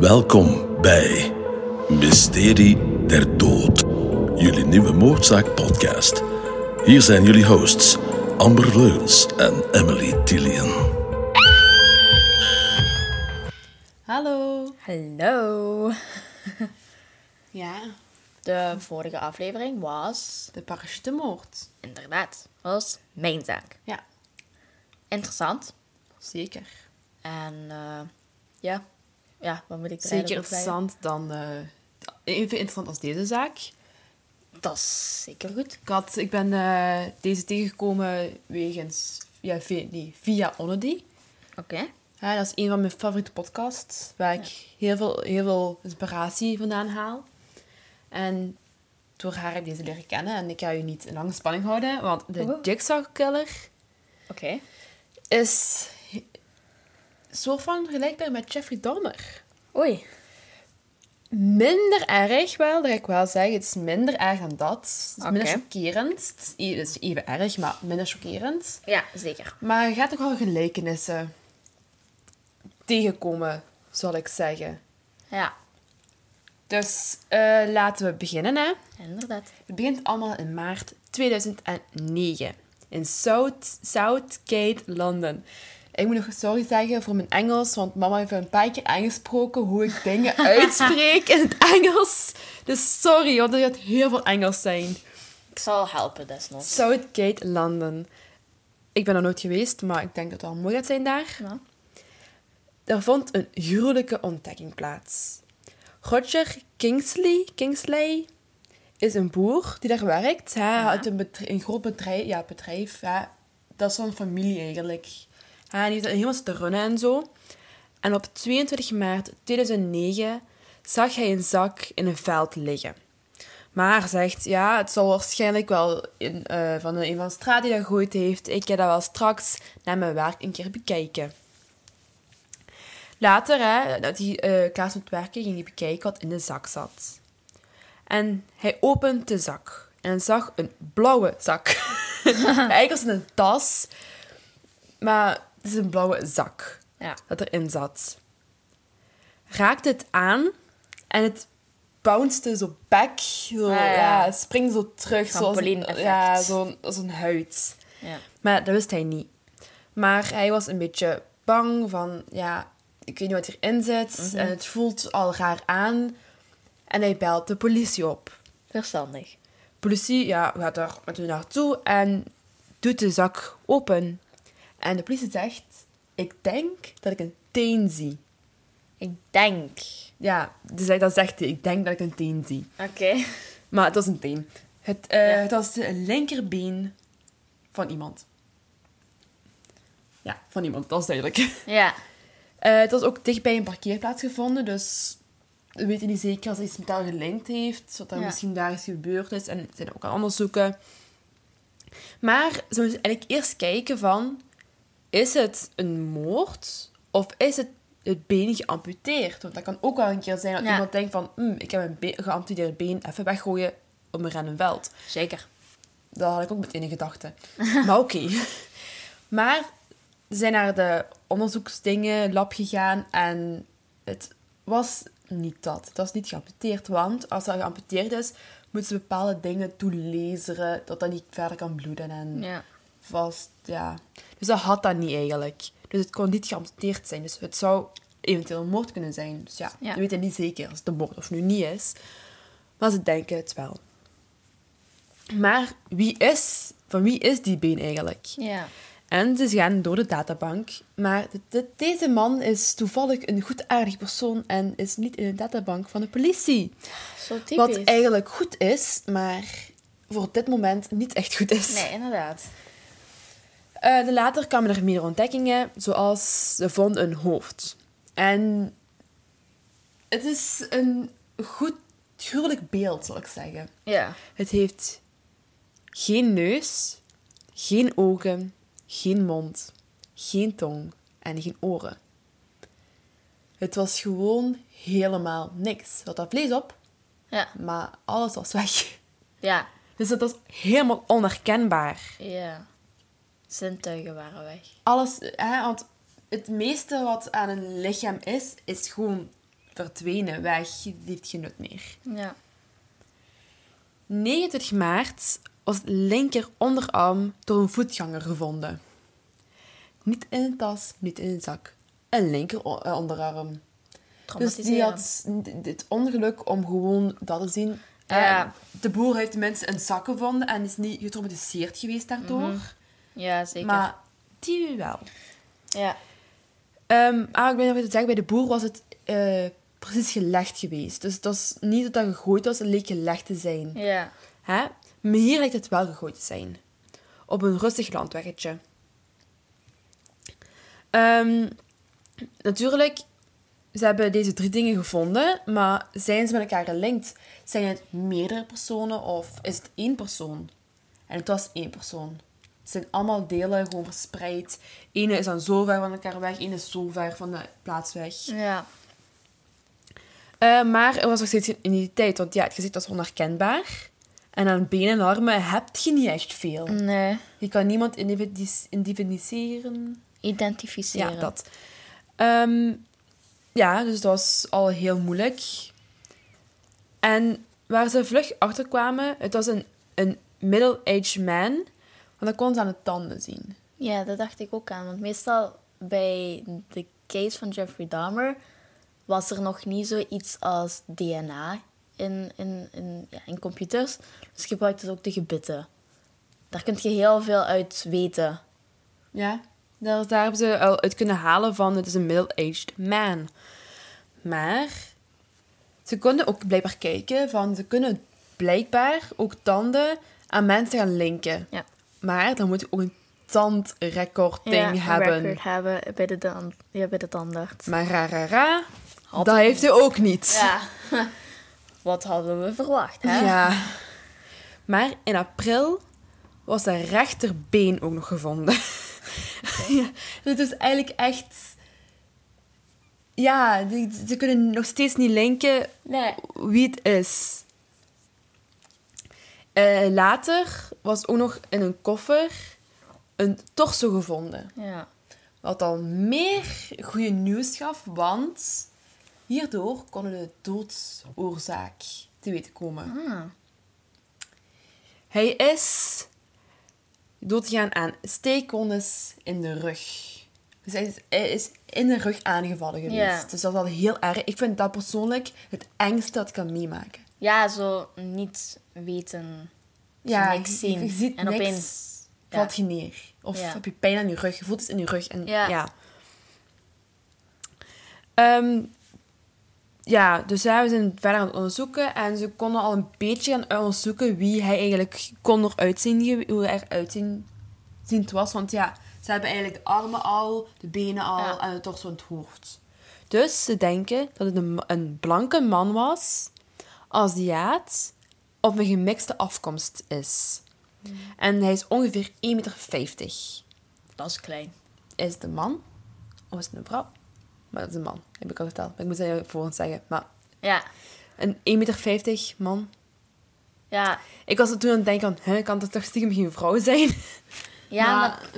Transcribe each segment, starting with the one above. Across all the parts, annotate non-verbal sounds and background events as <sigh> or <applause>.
Welkom bij Mysterie der Dood, jullie nieuwe moordzaak podcast. Hier zijn jullie hosts Amber Leuns en Emily Tillian. Hallo. Hallo. <laughs> Ja, De vorige aflevering was, de parachutemoord. inderdaad, was mijn zaak. Ja, Interessant. zeker. En eh, ja, ja, wat moet ik er Zeker interessant dan... eh, even interessant als deze zaak. Dat is zeker goed. Ik, had, ik ben eh, deze tegengekomen wegens... Ja, via, nee, via. Oké. Ja, dat is een van mijn favoriete podcasts, waar ik heel veel, heel veel inspiratie vandaan haal. En door haar heb ik deze leren kennen. En ik ga u niet in lange spanning houden, want de Oeh. Jigsaw Killer Oké. is soort van vergelijkbaar met Jeffrey Dahmer. Oei. Minder erg wel, dat ik wel zeggen. Het is minder erg dan dat. Het is minder chockerend. Het is e- het is even erg, maar minder chockerend. Ja, zeker. Maar je gaat ook wel gelijkenissen tegenkomen, zal ik zeggen. Ja, Dus eh, laten we beginnen. Hè. inderdaad. Het begint allemaal in maart 2009 in South, Southgate, Londen. Ik moet nog sorry zeggen voor mijn Engels, want mama heeft een paar keer aangesproken hoe ik dingen <laughs> uitspreek in het Engels. Dus sorry, want er gaat heel veel Engels zijn. Ik zal helpen desnoods. Southgate, London. Ik ben er nooit geweest, maar ik denk dat het wel mooi gaat zijn daar. Ja. Er vond een gruwelijke ontdekking plaats. Roger Kingsley, Kingsley is een boer die daar werkt. Hij had een, bedrijf, een groot bedrijf. Ja, bedrijf. Ja, dat is zo'n familie eigenlijk. Hij heeft het helemaal te runnen en zo. En op 22 maart 2009 zag hij een zak in een veld liggen. Maar zegt, ja, het zal waarschijnlijk wel eh, van een van de straat die dat gegooid heeft. Ik ga dat wel straks na mijn werk een keer bekijken. Later, hè, dat hij eh klaar werken, ging hij bekijken wat in de zak zat. En hij opent de zak en zag een blauwe zak. <laughs> Eigenlijk was het een tas, maar het is een blauwe zak Ja. dat erin zat. Raakte het aan en het bounced zo back. Zo, Ah, ja. ja. springt zo terug. Zoals, ja, zo'n zo'n huid. Ja. Maar dat wist hij niet. Maar hij was een beetje bang van, ja, ik weet niet wat hierin zit. En het voelt al raar aan. En hij belt de politie op. Verstandig. politie ja, gaat er met u naartoe en doet de zak open. En de politie zegt, ik denk dat ik een teen zie. Ik denk. Ja, dus hij- dat zegt hij, ik denk dat ik een teen zie. Oké. Maar het was een teen. Het, Ja. het was de linkerbeen van iemand. Ja, van iemand, dat is duidelijk. Ja. <laughs> Eh, het was ook dicht bij een parkeerplaats gevonden, dus we weten niet zeker als hij iets met elkaar gelinkt heeft, wat er Ja. misschien daar is gebeurd is. En ze zijn ook aan onderzoeken. Maar ze moeten eigenlijk eerst kijken van, is het een moord of is het het been geamputeerd? Want dat kan ook wel een keer zijn dat Ja. iemand denkt van, "Hm, ik heb een be- geamputeerd been even weggooien op een random veld. Zeker. Dat had ik ook meteen in gedachten. <laughs> maar oké. Maar ze zijn naar de onderzoeksdingen, lab gegaan en het was niet dat. Het was niet geamputeerd, want als dat geamputeerd is, moeten ze bepaalde dingen toelezeren dat dat niet verder kan bloeden en Ja. Vast, ja. Dus dat had dat niet eigenlijk. Dus het kon niet geamputeerd zijn. Dus het zou eventueel een moord kunnen zijn. Dus ja, Ja. we weten niet zeker als het een moord of nu niet is. Maar ze denken het wel. Maar wie is, van wie is die been eigenlijk? Ja. En ze gaan door de databank. Maar de- de- deze man is toevallig een goedaardig persoon en is niet in de databank van de politie. Zo typisch. Wat eigenlijk goed is, maar voor dit moment niet echt goed is. Nee, inderdaad. De later kwamen er meer ontdekkingen, zoals ze vonden een hoofd. En het is een goed, gruwelijk beeld, zal ik zeggen. Ja. Het heeft geen neus, geen ogen, geen mond, geen tong en geen oren. Het was gewoon helemaal niks. Er had vlees op, Ja. maar alles was weg. Ja. Dus het was helemaal onherkenbaar. Ja. Zintuigen waren weg. Alles, hè, want het meeste wat aan een lichaam is, is gewoon verdwenen, weg. Die heeft geen nut meer. Ja. 29 maart was het linker onderarm door een voetganger gevonden. Niet in een tas, niet in een zak. Een linker eh, onderarm. Dus die had dit ongeluk om gewoon dat te zien. Ja. Eh, De boer heeft tenminste een zak gevonden en is niet getraumatiseerd geweest daardoor. Ja, zeker. Maar die wel. Ja. Ehm, ah, ik ben nog even te zeggen, bij de boer was het eh, precies gelegd geweest. Dus het was niet dat dat gegooid was, het leek gelegd te zijn. Ja. Hè? Maar hier lijkt het wel gegooid te zijn. Op een rustig landweggetje. Ehm, natuurlijk, ze hebben deze drie dingen gevonden, maar zijn ze met elkaar gelinkt? Zijn het meerdere personen of is het één persoon? En het was één persoon. Het zijn allemaal delen gewoon verspreid. Ene is dan zo ver van elkaar weg, ene is zo ver van de plaats weg. Ja. Eh, maar er was nog steeds geen identiteit, want ja, het gezicht was onherkenbaar. En aan benen en armen heb je niet echt veel. Nee. Je kan niemand individueren. Identificeren. Ja, dat. Ehm, ja, dus dat was al heel moeilijk. En waar ze vlug achter kwamen, het was een, een middle-aged man. Dat kon ze aan de tanden zien. Ja, dat dacht ik ook aan. Want meestal bij de case van Jeffrey Dahmer was er nog niet zoiets als DNA in, in, in, ja, in computers. Dus gebruikte ook de gebitten. Daar kun je heel veel uit weten. Ja, daar, daar hebben ze al uit kunnen halen van het is een middle-aged man. Maar ze konden ook blijkbaar kijken van ze kunnen blijkbaar ook tanden aan mensen gaan linken. Ja. Maar dan moet je ook een tandrecording ja, hebben. record hebben bij de, dan, ja, bij de tandarts. Maar ra, ra, ra, dat hij heeft hij ook niet. Ja. <laughs> Wat hadden we verwacht, hè? Ja. Maar in april was de rechterbeen ook nog gevonden. <laughs> ja, dit is eigenlijk echt... Ja, ze kunnen nog steeds niet linken Nee. wie het is. Eh, later was ook nog in een koffer een torso gevonden. Ja. Wat al meer goede nieuws gaf, want hierdoor konden de doodsoorzaak te weten komen. Ah. Hij is doodgegaan aan steekwonden in de rug. Dus hij is, hij is in de rug aangevallen geweest. Ja. Dus dat is wel heel erg. Ik vind dat persoonlijk het engste dat ik kan meemaken. Ja, zo niet weten. Ja, niks je- zien. je ziet en niks. opeens... Valt je neer. Of Ja. heb je pijn aan je rug. Je voelt het in je rug. En, ja. Ja. Ehm, ja, dus ja, we zijn verder aan het onderzoeken. En ze konden al een beetje gaan onderzoeken wie hij eigenlijk kon eruit zien. Hoe hij eruit zien, was. Want ja, ze hebben eigenlijk de armen al, de benen al Ja. en het torso en het hoofd. Dus ze denken dat het een, een blanke man was, Aziat, of een gemixte afkomst is. En hij is ongeveer 1,50 meter. Dat is klein. Is het een man? Of is het een vrouw? Maar dat is een man, heb ik al verteld. Maar ik moet het voor ons zeggen. Maar Ja. een 1,50 meter man. Ja. Ik was er toen aan het denken van, hè, kan het toch stiekem geen vrouw zijn? Ja, Maar- maar...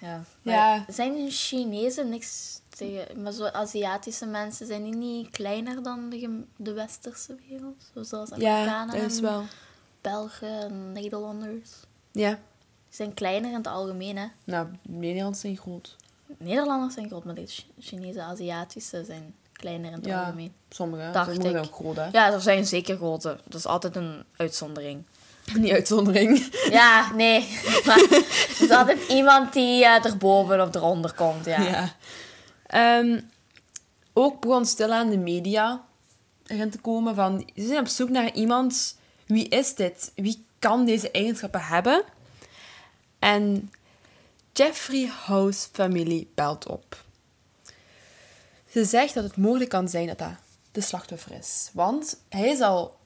Ja. Ja. Maar Zijn Chinezen niks Maar zo Aziatische mensen, zijn die niet kleiner dan de, de westerse wereld? Zoals Ja, Amerikanen dat is en wel. Belgen en Nederlanders. Ja. Die zijn kleiner in het algemeen, hè. Nou, Nederlands zijn groot. Nederlanders zijn groot, maar de Ch- Chinese Aziatische zijn kleiner in het Ja, algemeen. sommige. Dacht Sommige zijn ik. ook groot, hè? Ja, er zijn zeker grote. Dat is altijd een uitzondering. <laughs> Niet uitzondering. Ja, nee. <laughs> Maar er is altijd iemand die eh, erboven of eronder komt, ja. Ja. Ehm, ook begon stilaan de media erin te komen van... Ze zijn op zoek naar iemand... Wie is dit? Wie kan deze eigenschappen hebben? En Jeffrey House familie belt op. Ze zegt dat het mogelijk kan zijn dat dat de slachtoffer is. Want hij is al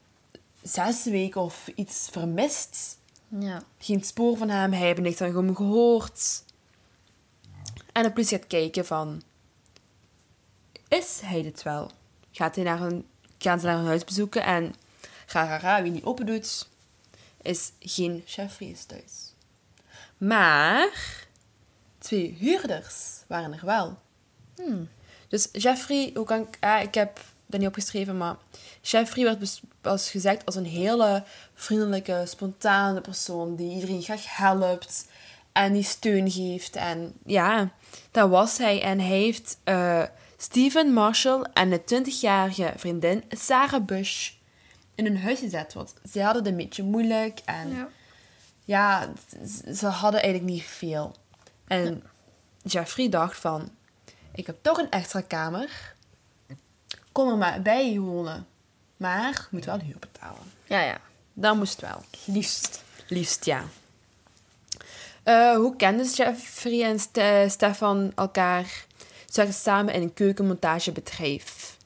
zes weken of iets vermist. Ja. Geen spoor van hem, hij heeft niks van hem gehoord. En de politie gaat kijken van... Is hij dit wel? Gaat hij naar een, gaan ze naar een huis bezoeken en... Ga, ga, ga, wie niet open doet, is geen is thuis. Maar... Twee huurders waren er wel. Hmm. Dus Jeffrey, hoe kan ik... ah, ik heb dat niet opgeschreven, maar... Jeffrey werd was gezegd als een hele vriendelijke, spontane persoon die iedereen graag helpt en die steun geeft. En ja, dat was hij. En hij heeft eh Steven Marshall en een 20-jarige vriendin Sarah Bush in hun huis gezet. Want ze hadden het een beetje moeilijk en Ja. ze hadden eigenlijk niet veel. En Jeffrey dacht van, ik heb toch een extra kamer. Kom er maar bij wonen. Maar je moet wel huur betalen. Ja, ja. Dat moest wel. Liefst. Liefst, ja. Eh, hoe kenden Jeffrey en Ste- Stefan elkaar? Ze werkten samen in een keukenmontagebedrijf.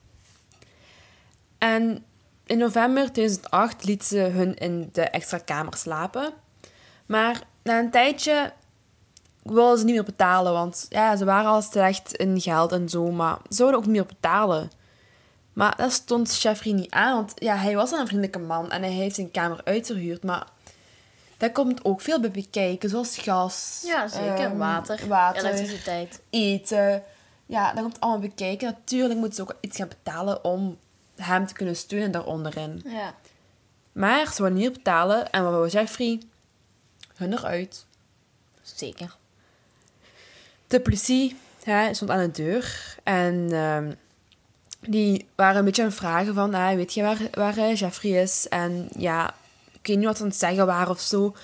En in november 2008 liet ze hun in de extra kamer slapen. Maar na een tijdje wilden ze niet meer betalen, want ja, ze waren al slecht in geld en zo, maar ze zouden ook niet meer betalen. Maar dat stond Jeffrey niet aan, want ja, hij was een vriendelijke man en hij heeft zijn kamer uitgehuurd, maar daar komt ook veel bij bekijken, zoals gas, Ja, zeker. ehm, water, water elektriciteit. eten. Ja, dat komt allemaal bekijken. Natuurlijk moeten ze ook iets gaan betalen om hem te kunnen steunen daaronderin. Ja. Maar ze wilden niet betalen en wat wou Jeffrey? Hun eruit. Zeker. De politie hè, stond aan de deur en ehm, die waren een beetje aan het vragen van, ah, weet je waar, waar eh, Jeffrey is? En ja, ik weet niet wat ze aan het zeggen waren of zo,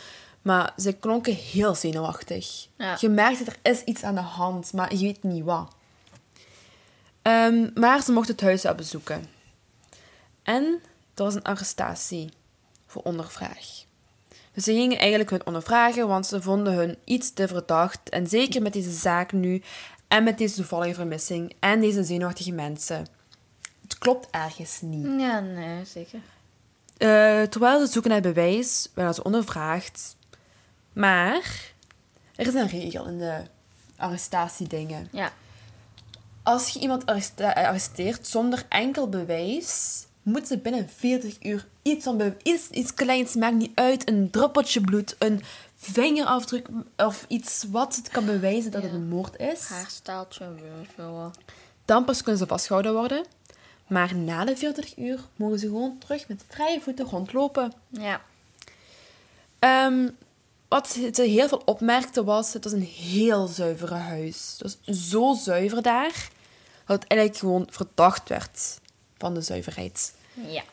maar ze klonken heel zenuwachtig. Ja. Je merkt dat er is iets aan de hand, maar je weet niet wat. Ehm, maar ze mochten het huis wel bezoeken. En er was een arrestatie voor ondervraag. Dus ze gingen eigenlijk hun ondervragen, want ze vonden hun iets te verdacht. En zeker met deze zaak nu, en met deze toevallige vermissing, en deze zenuwachtige mensen. Het klopt ergens niet. Ja, nee, zeker. Eh, terwijl ze zoeken naar bewijs, werden ze ondervraagd. Maar er is een regel in de arrestatiedingen. Ja. Als je iemand eh, arresteert zonder enkel bewijs, moet ze binnen 40 uur iets van iets, iets kleins, maakt niet uit, een druppeltje bloed, een vingerafdruk of iets wat het kan bewijzen dat het een moord is. Haarstaaltje, wat. Dan pas kunnen ze vastgehouden worden. Maar na de 40 uur mogen ze gewoon terug met vrije voeten rondlopen. Ja. Ehm, wat ze heel veel opmerkte was, het was een heel zuivere huis. Het was zo zuiver daar, dat het eigenlijk gewoon verdacht werd van de zuiverheid. Ja.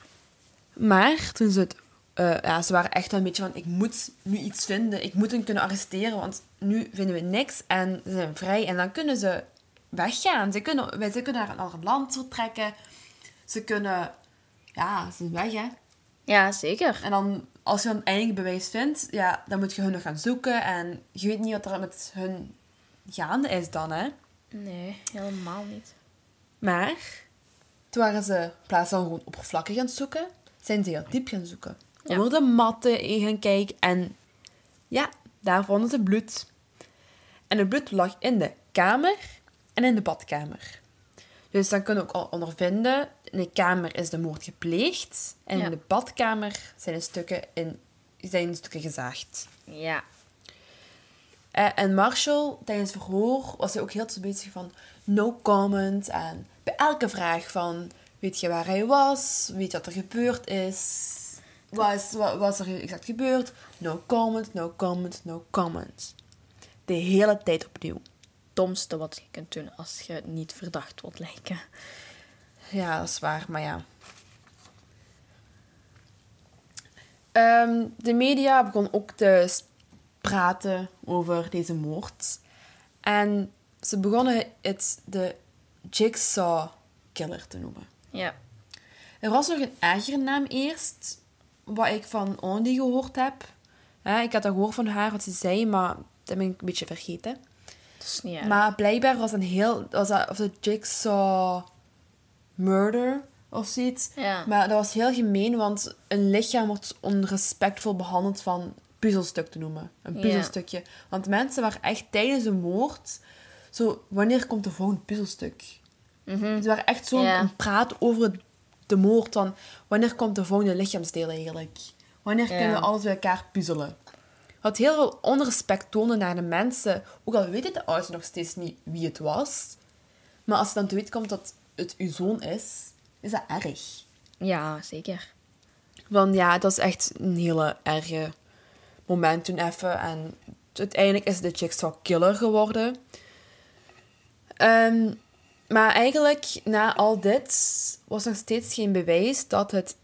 Maar toen ze het... eh, ja, ze waren echt wel een beetje van, ik moet nu iets vinden. Ik moet hen kunnen arresteren, want nu vinden we niks. En ze zijn vrij en dan kunnen ze weggaan. Ze kunnen, wij- ze kunnen naar een ander land vertrekken. Ze kunnen... Ja, ze zijn weg, hè. Ja, zeker. En dan, als je dan eindelijk bewijs vindt, ja, dan moet je hun nog gaan zoeken. En je weet niet wat er met hun gaande is dan, hè. Nee, helemaal niet. Maar, toen waren ze, in plaats van gewoon oppervlakkig gaan zoeken, zijn ze heel diep gaan zoeken. Ja. Onder de matten in gaan kijken. En ja, daar vonden ze bloed. En het bloed lag in de kamer en in de badkamer. Dus dan kunnen we ook al ondervinden, in de kamer is de moord gepleegd. En Ja. in de badkamer zijn de stukken, in, zijn de stukken gezaagd. Ja. Eh, En Marshall, tijdens het verhoor, was hij ook heel te bezig van no comment. En bij elke vraag van, weet je waar hij was? Weet wat er gebeurd is? Wat wat was er exact gebeurd? No comment, no comment, no comment. De hele tijd opnieuw. Domste wat je kunt doen als je niet verdacht wilt lijken. Ja, dat is waar, maar ja. Ehm, de media begon ook te praten over deze moord. En ze begonnen het de Jigsaw Killer te noemen. Ja. Er was nog een ergere naam eerst, wat ik van Andy gehoord heb. Ik had dat gehoord van haar, wat ze zei, maar dat ben ik een beetje vergeten. Dat is niet erg. Maar blijkbaar was een heel... Was dat, of de Jigsaw Murder of zoiets. Ja. Maar dat was heel gemeen, want een lichaam wordt onrespectvol behandeld van puzzelstuk te noemen. Een Ja. puzzelstukje. Want mensen waren echt tijdens de moord... Zo, wanneer komt de volgende puzzelstuk? Ze waren echt zo Ja. een praat over de moord van... Wanneer komt de volgende lichaamsdeel eigenlijk? Wanneer kunnen we alles bij elkaar puzzelen? Wat heel veel onrespect toonde naar de mensen. Ook al weten de ouders nog steeds niet wie het was. Maar als je dan te weten komt dat het uw zoon is, is dat erg. Ja, zeker. Want ja, dat is echt een hele erge moment toen even. En uiteindelijk is de Jigsaw Killer geworden. Ehm, maar eigenlijk, na al dit, was nog steeds geen bewijs dat het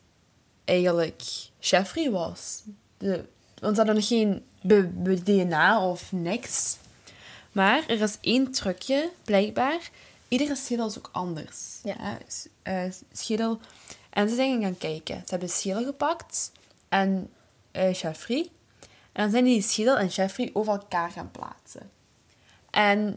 eigenlijk Jeffrey was. De, want ze hadden nog geen be- be- DNA of niks. Maar er is één trucje, blijkbaar. Iedere schedel is ook anders. Ja. Eh, schedel. En ze zijn gaan kijken. Ze hebben de schedel gepakt en eh Jeffrey. En dan zijn die schedel en Jeffrey over elkaar gaan plaatsen. En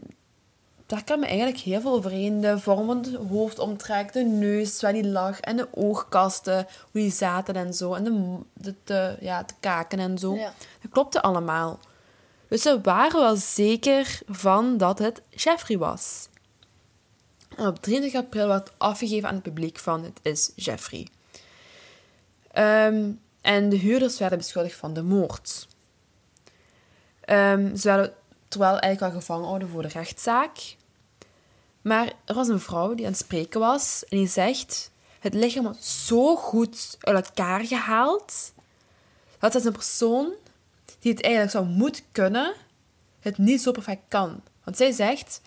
daar kwam eigenlijk heel veel overeen. De vorm van het hoofdomtrek, de neus, waar die lag, en de oogkasten, hoe die zaten en zo. En de, de, de, ja, de kaken en zo. Ja. Dat klopte allemaal. Dus ze waren wel zeker van dat het Jeffrey was. En op 23 april werd afgegeven aan het publiek van het is Jeffrey. Ehm, en de huurders werden beschuldigd van de moord. Ehm, ze werden terwijl eigenlijk al gevangen houden voor de rechtszaak. Maar er was een vrouw die aan het spreken was en die zegt: Het lichaam was zo goed uit elkaar gehaald dat het een persoon die het eigenlijk zou moeten kunnen, het niet zo perfect kan. Want zij zegt: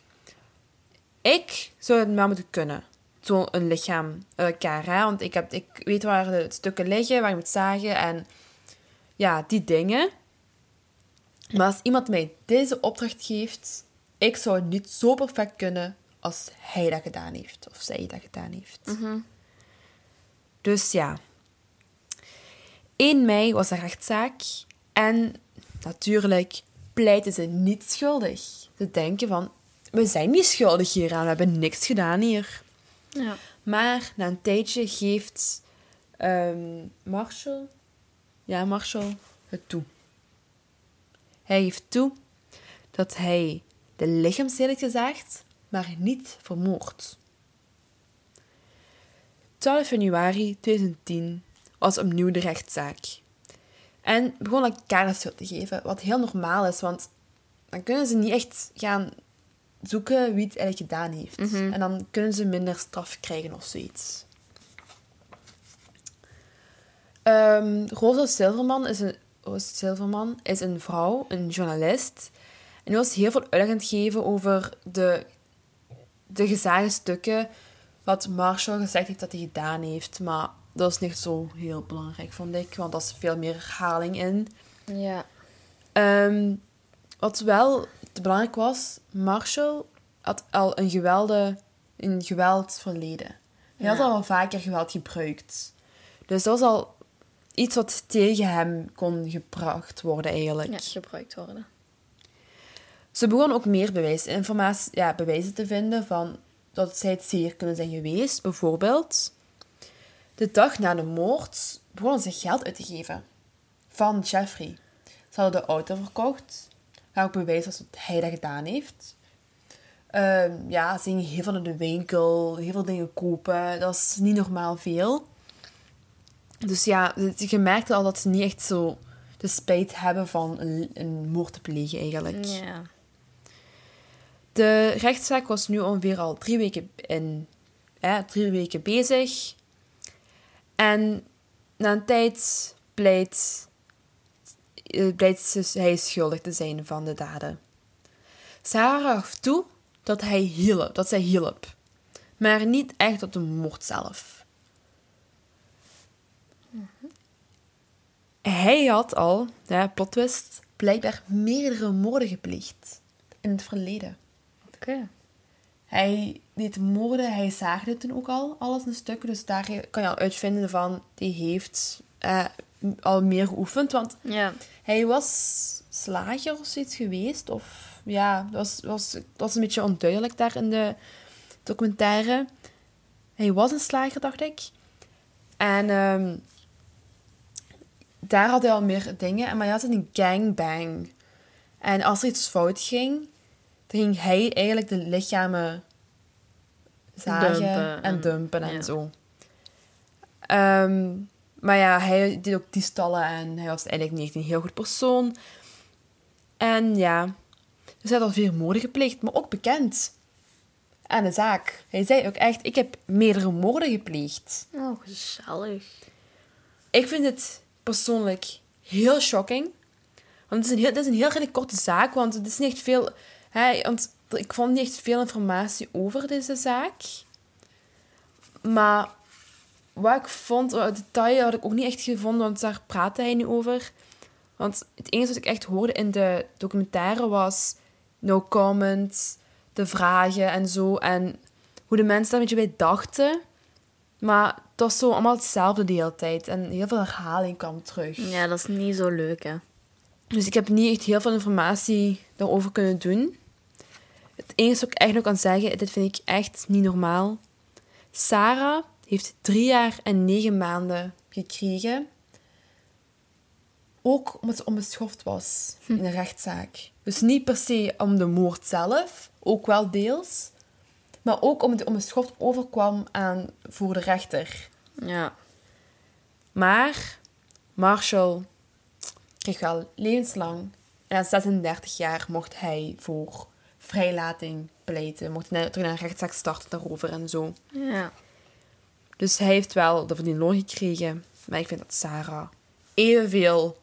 Ik zou het maar moeten kunnen. Zo'n lichaam uit elkaar. Hè? Want ik, heb, ik weet waar de stukken liggen, waar je moet zagen en ja, die dingen. Maar als iemand mij deze opdracht geeft, ik zou het niet zo perfect kunnen als hij dat gedaan heeft. Of zij dat gedaan heeft. Dus ja. 1 mei was de rechtszaak. En natuurlijk pleiten ze niet schuldig. Ze denken van, we zijn niet schuldig hieraan. We hebben niks gedaan hier. Ja. Maar na een tijdje geeft ehm, Marshall, ja, Marshall het toe. Hij geeft toe dat hij de lichaamsdeel heeft gezaagd, maar niet vermoord. 12 januari 2010 was opnieuw de rechtszaak. En begon elkaar de schuld te geven, wat heel normaal is, want dan kunnen ze niet echt gaan zoeken wie het eigenlijk gedaan heeft. En dan kunnen ze minder straf krijgen of zoiets. Ehm, Rosa Silverman is een, Rosa Silverman is een vrouw, een journalist. En die was heel veel uitleg aan het geven over de, de gezaagde stukken wat Marshall gezegd heeft dat hij gedaan heeft. Maar dat is niet zo heel belangrijk, vond ik, want dat is veel meer herhaling in. Ja. Ehm, wat wel te belangrijk was, Marshall had al een, gewelde, een geweld verleden. Hij had al wel vaker geweld gebruikt. Dus dat was al iets wat tegen hem kon gebracht worden eigenlijk. ja, gebruikt worden. Ze begon ook meer bewijs, informatie, ja, bewijzen te vinden van dat zij het zeer kunnen zijn geweest. Bijvoorbeeld, de dag na de moord begonnen ze geld uit te geven van Jeffrey. Ze hadden de auto verkocht, waar ook bewijs was dat hij dat gedaan heeft. Ehm, ja, ze gingen heel veel naar de winkel, heel veel dingen kopen. Dat is niet normaal veel. Dus ja, je merkte al dat ze niet echt zo de spijt hebben van een, een moord te plegen eigenlijk. Ja. De rechtszaak was nu ongeveer al drie weken, in, hè, drie weken bezig. En na een tijd blijkt, eh, hij schuldig te zijn van de daden. Sarah gaf toe dat, hij hielp, dat zij hielp, maar niet echt op de moord zelf. Hij had al, ja, plot twist, blijkbaar meerdere moorden gepleegd in het verleden. Oké. Hij deed moorden, hij zaagde toen ook al alles in stukken. Dus daar kan je al uitvinden van, die heeft eh, al meer geoefend. Want Ja. hij was slager of zoiets geweest. Of ja, dat was, was, was een beetje onduidelijk daar in de documentaire. Hij was een slager, dacht ik. En ehm, daar had hij al meer dingen. Maar hij had een gangbang. En als er iets fout ging, ging hij eigenlijk de lichamen zagen Dumpen en, en- dumpen en ja. zo. Ehm, maar ja, hij deed ook diefstallen en hij was eigenlijk niet echt een heel goed persoon. En ja, dus hij had al veel moorden gepleegd, maar ook bekend. aan de zaak. Hij zei ook echt, ik heb meerdere moorden gepleegd. Oh, gezellig. Ik vind het persoonlijk heel shocking. Want het is een heel, het is een heel redelijk korte zaak, want het is niet echt veel... Hè, want ik vond niet echt veel informatie over deze zaak. Maar wat ik vond, wat detail had ik ook niet echt gevonden, want daar praatte hij niet over. Want het enige wat ik echt hoorde in de documentaire was no comment, de vragen en zo. En hoe de mensen daar een beetje bij dachten. Maar het was zo allemaal hetzelfde de hele tijd. En heel veel herhaling kwam terug. Ja, dat is niet zo leuk, hè. Dus ik heb niet echt heel veel informatie daarover kunnen doen. Het enige wat ik echt nog kan zeggen, dit vind ik echt niet normaal. Sarah heeft drie jaar en negen maanden gekregen. Ook omdat ze onbeschoft was in een rechtszaak. Dus niet per se om de moord zelf, ook wel deels. Maar ook omdat het onbeschoft overkwam aan, voor de rechter. Ja. Maar Marshall kreeg wel levenslang. En aan 36 jaar mocht hij voor vrijlating pleiten. Mocht hij terug naar een rechtszaak starten daarover en zo. Ja. Dus hij heeft wel de verdiende loon gekregen. Maar ik vind dat Sarah evenveel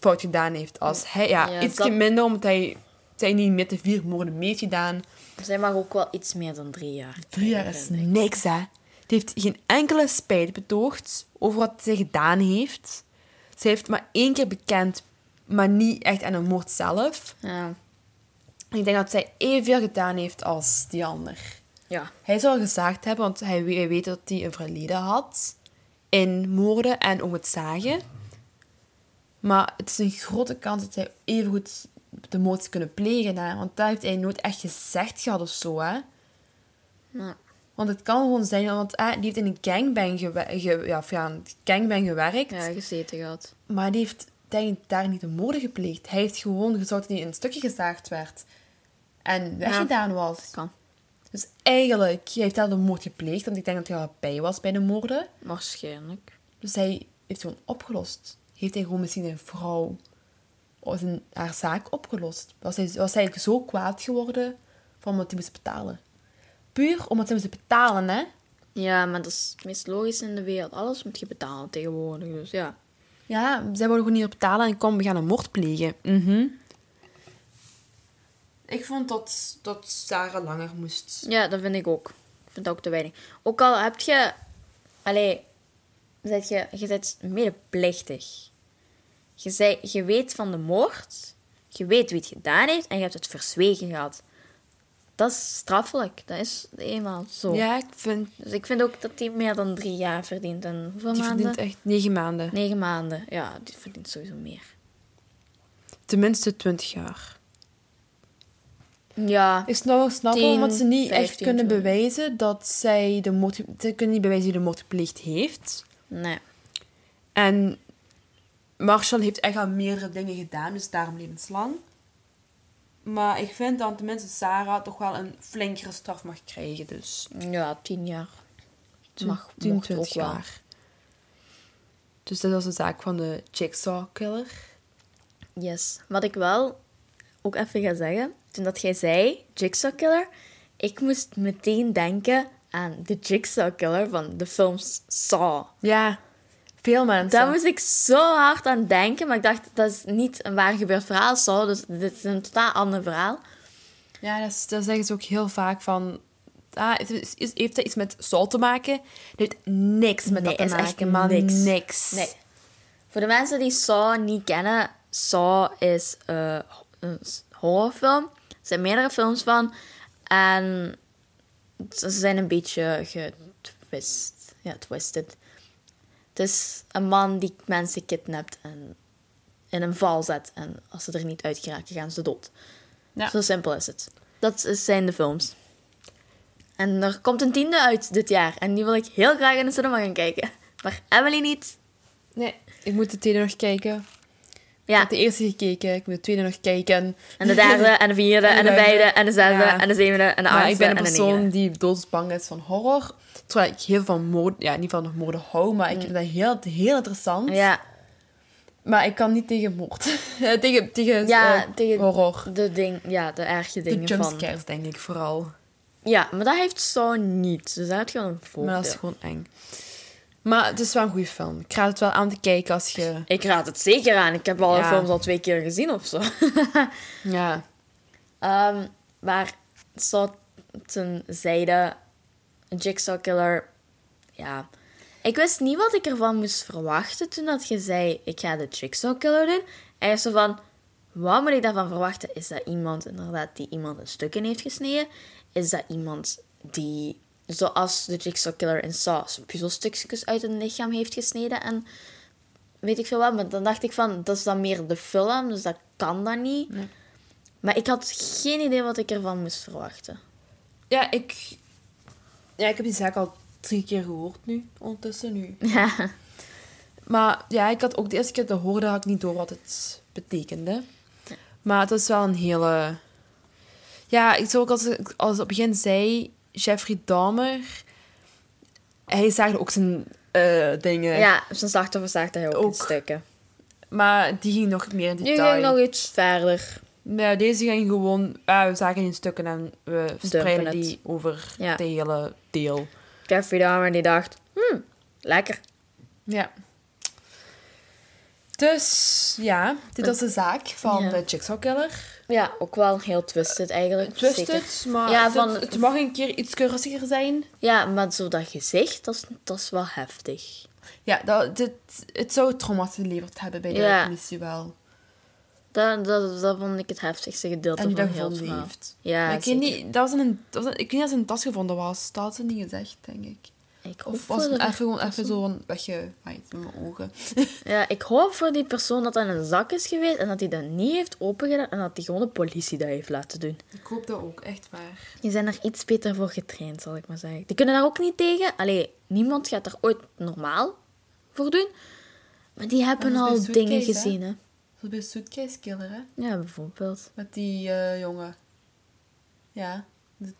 fout gedaan heeft als hij. Ja, Ja, iets dat- minder, omdat hij, zij niet met de vier moorden mee heeft gedaan. Zij mag ook wel iets meer dan drie jaar. Drie jaar is niks, hè. Die heeft geen enkele spijt betoogd over wat zij gedaan heeft. Ze heeft maar één keer bekend, maar niet echt aan de moord zelf. Ja. Ik denk dat zij evenveel gedaan heeft als die ander. Ja. Hij zou gezegd hebben, want hij, we- hij weet dat hij een verleden had in moorden en ook het zagen. Maar het is een grote kans dat hij evengoed de moord zou kunnen plegen. Hè? Want dat heeft hij nooit echt gezegd gehad of zo. Hè? Ja. Want het kan gewoon zijn, want eh, die heeft in een gangbang, gewe- ge- ja, of ja, een gangbang gewerkt. Ja, gezeten gehad. Maar die heeft denk ik, daar niet de moorden gepleegd. Hij heeft gewoon gezorgd dat hij in een stukje gezaagd werd. En weggedaan was. Kan. Dus eigenlijk hij heeft hij de moord gepleegd, want ik denk dat hij al bij was bij de moorden. Waarschijnlijk. Dus hij heeft gewoon opgelost. Heeft hij gewoon misschien een vrouw zijn, haar zaak opgelost? Was hij, was hij zo kwaad geworden van omdat hij moest betalen? Puur omdat hij moest betalen, hè? Ja, maar dat is het meest logisch in de wereld. Alles moet je betalen tegenwoordig. Dus ja. Ja, zij wilden gewoon niet betalen en kom, we gaan een moord plegen. Mhm. Ik vond dat, dat Sarah langer moest. Ja, dat vind ik ook. Ik vind dat ook te weinig. Ook al heb je... Allee, zet je, je bent medeplichtig. Je, zei, je weet van de moord. Je weet wie het gedaan heeft. En je hebt het verzwegen gehad. Dat is straffelijk. Dat is eenmaal zo. Ja, ik vind... Dus ik vind ook dat hij meer dan drie jaar verdient. En hoeveel Die maanden? verdient echt negen maanden. Negen maanden. Ja, die verdient sowieso meer. Tenminste twintig jaar. Ja. Ik snap, snap wel, 10, omdat ze niet echt 15, kunnen bewijzen dat zij de moord... Ze kunnen niet bewijzen wie de moord gepleegd heeft. Nee. En Marshall heeft echt al meerdere dingen gedaan, dus daarom levenslang. Maar ik vind dat tenminste Sarah toch wel een flinkere straf mag krijgen. Dus Ja, tien jaar. Mag, 10, mocht 20 ook wel. jaar. Dus dat was de zaak van de Jigsaw Killer. Yes. Wat ik wel ook even ga zeggen, toen dat jij zei, Jigsaw Killer, ik moest meteen denken aan de Jigsaw Killer van de films Saw. Ja, veel mensen. Daar moest ik zo hard aan denken, maar ik dacht, dat is niet een waar gebeurd verhaal, Saw, dus dit is een totaal ander verhaal. Ja, dat, is- dat zeggen ze ook heel vaak van... Ah, is- heeft dat iets met zout te maken? Het heeft niks met Nee, dat is te echt maken, maar niks. niks. Nee. Voor de mensen die Saw niet kennen, Saw is eh, een horrorfilm. Er zijn meerdere films van. En ze zijn een beetje getwist. Ja, twisted. Het is een man die mensen kidnapt en in een val zet. En als ze er niet uit geraken, gaan ze dood. Ja. Zo simpel is het. Dat zijn de films. En er komt een tiende uit dit jaar. En die wil ik heel graag in de cinema gaan kijken. Maar Emily niet. Nee, ik moet de tweede nog kijken. Ik Ja, heb de eerste gekeken, ik moet de tweede nog kijken. en de derde, en de vierde, en de vijfde, en de zesde, Ja. en de zevende, en de achtste, ik ben een en de persoon die doodsbang is van horror. Terwijl ik heel van moord, ja, niet van moorden hou, maar ik vind dat heel, heel interessant. Mm. Ja, Maar ik kan niet tegen moord. <laughs> tegen tegen, Ja, eh, tegen- horror. de, ding, ja, de erge De dingen van... jumpscares, denk ik vooral. Ja, maar dat heeft zo niet. Dus dat is gewoon een voordeel. Maar dat is gewoon eng. Maar het is wel een goede film. Ik raad het wel aan te kijken als je... Ik raad het zeker aan. Ik heb al Ja. een film al twee keer gezien of zo. <laughs> Ja. Ehm, maar zo een Jigsaw Killer, ja. Ik wist niet wat ik ervan moest verwachten toen dat je zei, ik ga de Jigsaw Killer doen. En je zo van, wat moet ik daarvan verwachten? Is dat iemand inderdaad die iemand in stukken heeft gesneden? Is dat iemand die, zoals de Jigsaw Killer in Saw, puzzelstukjes uit een lichaam heeft gesneden en weet ik veel wat. Maar dan dacht ik van, dat is dan meer de film, dus dat kan dan niet. Maar ik had geen idee wat ik ervan moest verwachten. Ja, ik... Ja, ik heb die zaak al drie keer gehoord nu. Ondertussen nu. <laughs> Ja. Maar ja, ik had ook de eerste keer dat hoorde, had ik niet door wat het betekende. Maar het was wel een hele... Ja, ik zou ook als, als op het begin zei, Jeffrey Dahmer... Hij zaagde ook zijn eh, dingen. Ja, zijn slachtoffer zaagde hij ook, in stukken. Maar die ging nog meer in detail. ging nog iets verder. Ja, deze ging gewoon... ah, we zagen in stukken en we verspreiden die over Ja. het hele deel. Jeffrey Dahmer die dacht, hmm, lekker. Ja. Dus ja, dit was de zaak van Ja. de Jigsaw Killer. Ja, ook wel heel twisted eigenlijk. Twisted, Zeker. maar Ja, het, van- het mag een keer iets rustiger zijn. Ja, maar zo dat gezicht, dat is, dat is wel heftig. Ja, dat, dit, het zou trauma geleverd hebben bij de Ja. politie wel. Dat, dat, dat vond ik het heftigste gedeelte En van dat heel heeft. Ja, maar ik, weet niet, dat was een, dat was in- ik weet niet het in een tas gevonden was. Dat had ze niet gezegd, denk ik. Ik hoop, Of was voor het even, gewoon even zo van weggewaaid met mijn ogen. <laughs> Ja, ik hoop voor die persoon dat dat in een zak is geweest en dat hij dat niet heeft opengedaan en dat hij gewoon de politie dat heeft laten doen. Ik hoop dat ook, echt waar. Die zijn er iets beter voor getraind, zal ik maar zeggen. Die kunnen daar ook niet tegen. Allee, niemand gaat er ooit normaal voor doen. Maar die hebben Maar al dingen gezien, hè. Zo bij Suitcase Killer, hè? Ja, bijvoorbeeld. Met die eh, jongen. Ja. Die,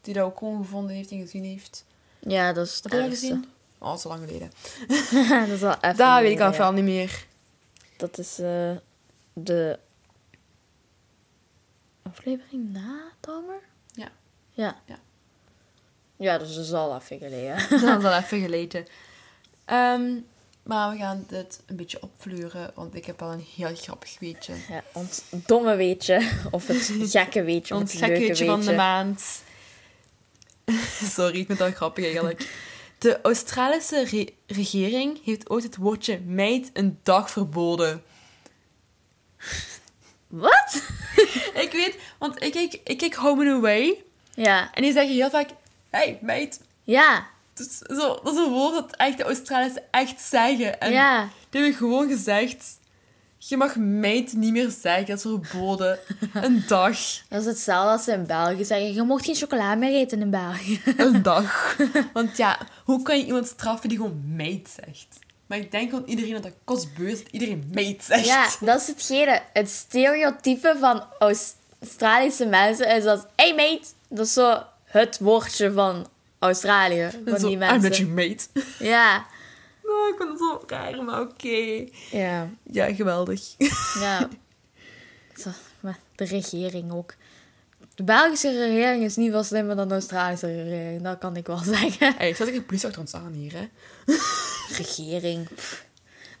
die dat ook gewoon gevonden heeft en gezien heeft. Ja, dat is het Heb je gezien? Oh, zo lang geleden. <laughs> dat is wel even Dat weet ik al wel niet meer. Dat is eh, de aflevering na Dahmer? Ja. Ja. Ja. Ja, dus dat is al even geleden. <laughs> Dat is al even <laughs> geleden. Ehm, maar we gaan dit een beetje opvleuren, want ik heb wel een heel grappig weetje. Ja, ons domme weetje. Of het gekke weetje. Ons het gekke weetje van de maand. <laughs> Sorry, ik vind wel grappig eigenlijk. De Australische re- regering heeft ooit het woordje meid een dag verboden. Wat? <laughs> Ik weet, want ik kijk, ik kijk Home and Away Ja. en die zeggen heel vaak, hey meid. Ja. Dus zo, dat is een woord dat echt de Australiërs echt zeggen. En Ja. die hebben gewoon gezegd, je mag meid niet meer zeggen, dat is verboden. Een dag. Dat is hetzelfde als ze in België zeggen. Je mocht geen chocola meer eten in België. Een <laughs> dag. Want ja, hoe kan je iemand straffen die gewoon meid zegt? Maar ik denk gewoon iedereen dat dat kostbeu is dat iedereen meid zegt. Ja, dat is hetgene. Het stereotype van Australische mensen is dat... Hey mate! Dat is zo het woordje van Australië. Van zo, die I'm not mensen. your mate. Ja. Oh, ik vind het zo raar, maar oké. Ja. Ja, geweldig. Ja. Zo, maar de regering ook. De Belgische regering is niet veel slimmer dan de Australische regering. Dat kan ik wel <laughs> zeggen. Hey, zet ik een politie achter ons aan hier, hè? <laughs> regering.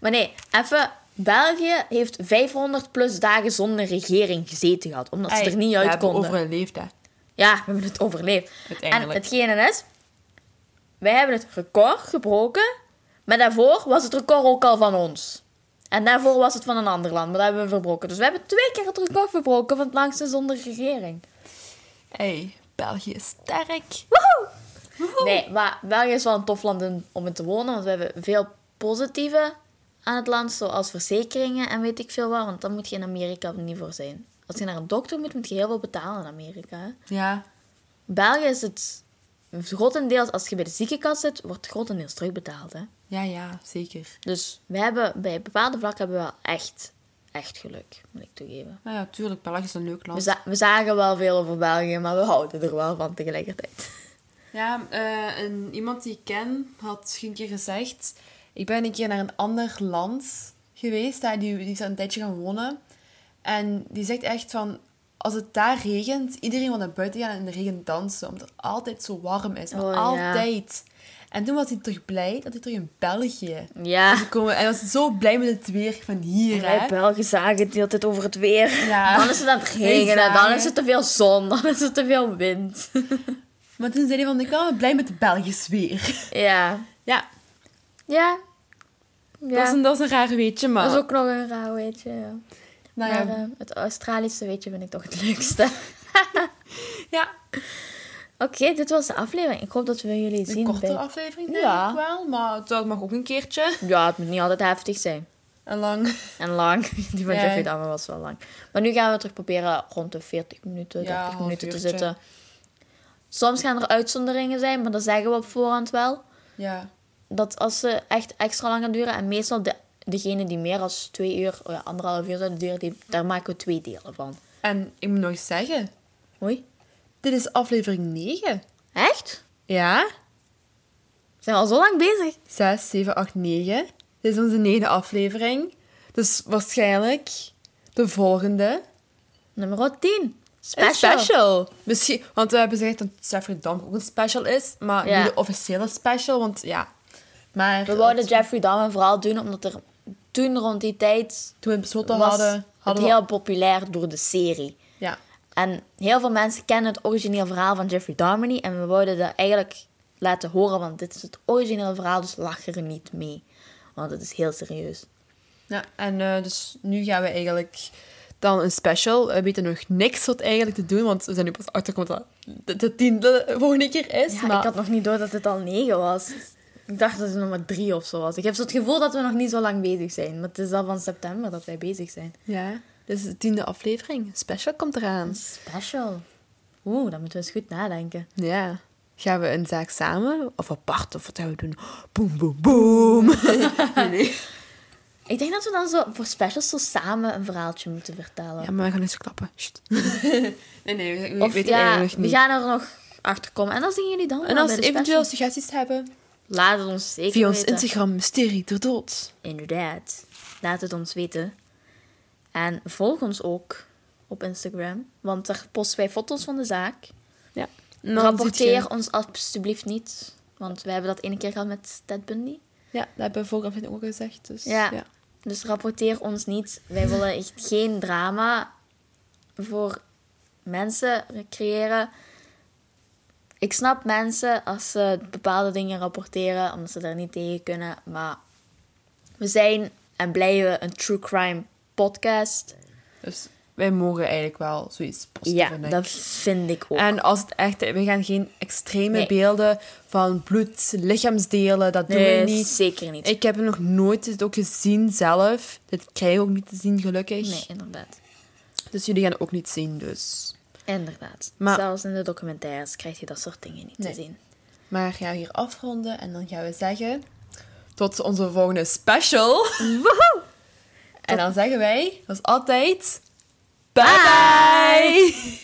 Maar nee, even. België heeft 500 plus dagen zonder regering gezeten gehad. Omdat ze er niet we uit hebben konden. overleefd, hè? Ja, we hebben het overleefd. En hetgene is, wij hebben het record gebroken, maar daarvoor was het record ook al van ons. En daarvoor was het van een ander land, maar dat hebben we verbroken. Dus we hebben twee keer het record verbroken van het langste zonder regering. Hey, België is sterk. Nee, maar België is wel een tof land om in te wonen, want we hebben veel positieve aan het land, zoals verzekeringen en weet ik veel wat, want daar moet je in Amerika niet voor zijn. Als je naar een dokter moet, moet je heel veel betalen in Amerika. Hè? Ja. België is het grotendeels, als je bij de ziekenkast zit, wordt grotendeels terugbetaald. Hè? Ja, ja, zeker. Dus we hebben, bij bepaalde vlakken hebben we wel echt, echt geluk, moet ik toegeven. Nou ja, tuurlijk, België is een leuk We, land. za- we zagen wel veel over België, maar we houden er wel van tegelijkertijd. Ja, eh, een, iemand die ik ken had een keer gezegd... Ik ben een keer naar een ander land geweest. Die, die is een tijdje gaan wonen. En die zegt echt van... als het daar regent, iedereen wil naar buiten gaan en in de regen dansen. Omdat het altijd zo warm is. Maar Oh, ja. altijd. En toen was hij terug blij dat hij terug in België Ja. gekomen. Hij was zo blij met het weer van hier. Wij? Belgen zagen het de hele tijd over het weer. Ja. <laughs> Dan is het aan het regenen, dan is het te veel zon, dan is het te veel wind. <laughs> Maar toen zei hij van, ik ben blij met het Belgisch weer. Ja. Ja, Ja. Dat, Ja. is een, dat is een raar weetje, maar... Dat is ook nog een raar weetje, ja. Nou maar ja, eh, het Australische weetje vind ik toch het leukste. <laughs> ja, Oké, dit was de aflevering. Ik hoop dat we jullie een zien korte bij... aflevering denk Ja. ik wel. Maar dat mag ook een keertje. Ja, het moet niet altijd heftig zijn. En lang. En lang. <laughs> Die van Ja. Jeffrey Dahmer was wel lang. Maar nu gaan we terug proberen rond de 40 minuten, 30 Ja, half minuten te zitten. Soms gaan er uitzonderingen zijn, maar dat zeggen we op voorhand wel. Ja. Dat als ze echt extra lang gaan duren, en meestal de, degene die meer dan twee uur, oh ja, anderhalf uur zouden duren, die, daar maken we twee delen van. En ik moet nog eens zeggen, Oei. dit is aflevering 9. Echt? Ja? Zijn we al zo lang bezig? 6, 7, 8, 9. Dit is onze negende aflevering. Dus waarschijnlijk de volgende. Nummer 10. Een Special. special. Misschien, want we hebben gezegd dat Jeffrey Dahmer ook een special is. Maar Ja. niet de officiële special, want ja. Maar We wouden Jeffrey Dahmer vooral doen, omdat er toen rond die tijd toen we besloten was hadden, het we... heel populair door de serie. Ja. En heel veel mensen kennen het origineel verhaal van Jeffrey Dahmer. En we wouden dat eigenlijk laten horen, want dit is het originele verhaal, dus lach er niet mee. Want het is heel serieus. Ja, en eh, dus nu gaan we eigenlijk dan een special. We weten nog niks wat eigenlijk te doen, want we zijn nu pas achtergekomen dat de, de tiende volgende keer is. Ja, maar ik had nog niet door dat het al negen was. Ik dacht dat het nog maar drie of zo was. Ik heb zo het gevoel dat we nog niet zo lang bezig zijn. Maar het is al van september dat wij bezig zijn. ja, is de tiende aflevering. Special komt eraan. Special. Oeh, dan moeten we eens goed nadenken. Ja. Gaan we een zaak samen of apart of wat gaan we doen? Boom, boom, boom. <laughs> nee. Ik denk dat we dan zo voor specials zo samen een verhaaltje moeten vertellen. Ja, maar we gaan eens klappen. <laughs> Nee, nee, we, we of weten ja, eigenlijk nog we niet. gaan er nog achter komen. En dat zien jullie dan En als eventueel suggesties hebben, Laat het ons zeker via ons weten. Instagram Mysterie ter Dood. Inderdaad. Laat het ons weten. En volg ons ook op Instagram. Want daar posten wij foto's van de zaak. Ja. Dan Rapporteer ons alsjeblieft niet. Want we hebben dat ene keer gehad met Ted Bundy. Ja, dat hebben we vorige aflevering ook gezegd. Dus, Ja. ja. Dus rapporteer ons niet. Wij willen echt geen drama voor mensen creëren. Ik snap mensen als ze bepaalde dingen rapporteren omdat ze daar niet tegen kunnen. Maar we zijn en blijven een true crime podcast. Dus wij mogen eigenlijk wel zoiets posten. Ja, vind dat vind ik ook. En als het echt... We gaan geen extreme Nee. beelden van bloed, lichaamsdelen. Dat doen nee, we niet. zeker niet. Ik heb het nog nooit dit ook gezien zelf. Dit krijg je ook niet te zien, gelukkig. Nee, inderdaad. Dus jullie gaan het ook niet zien, dus... Inderdaad. Maar- Zelfs in de documentaires krijg je dat soort dingen niet Nee. te zien. Maar gaan we hier afronden en dan gaan we zeggen... Tot onze volgende special. En dan zeggen wij, als altijd... bye. bye.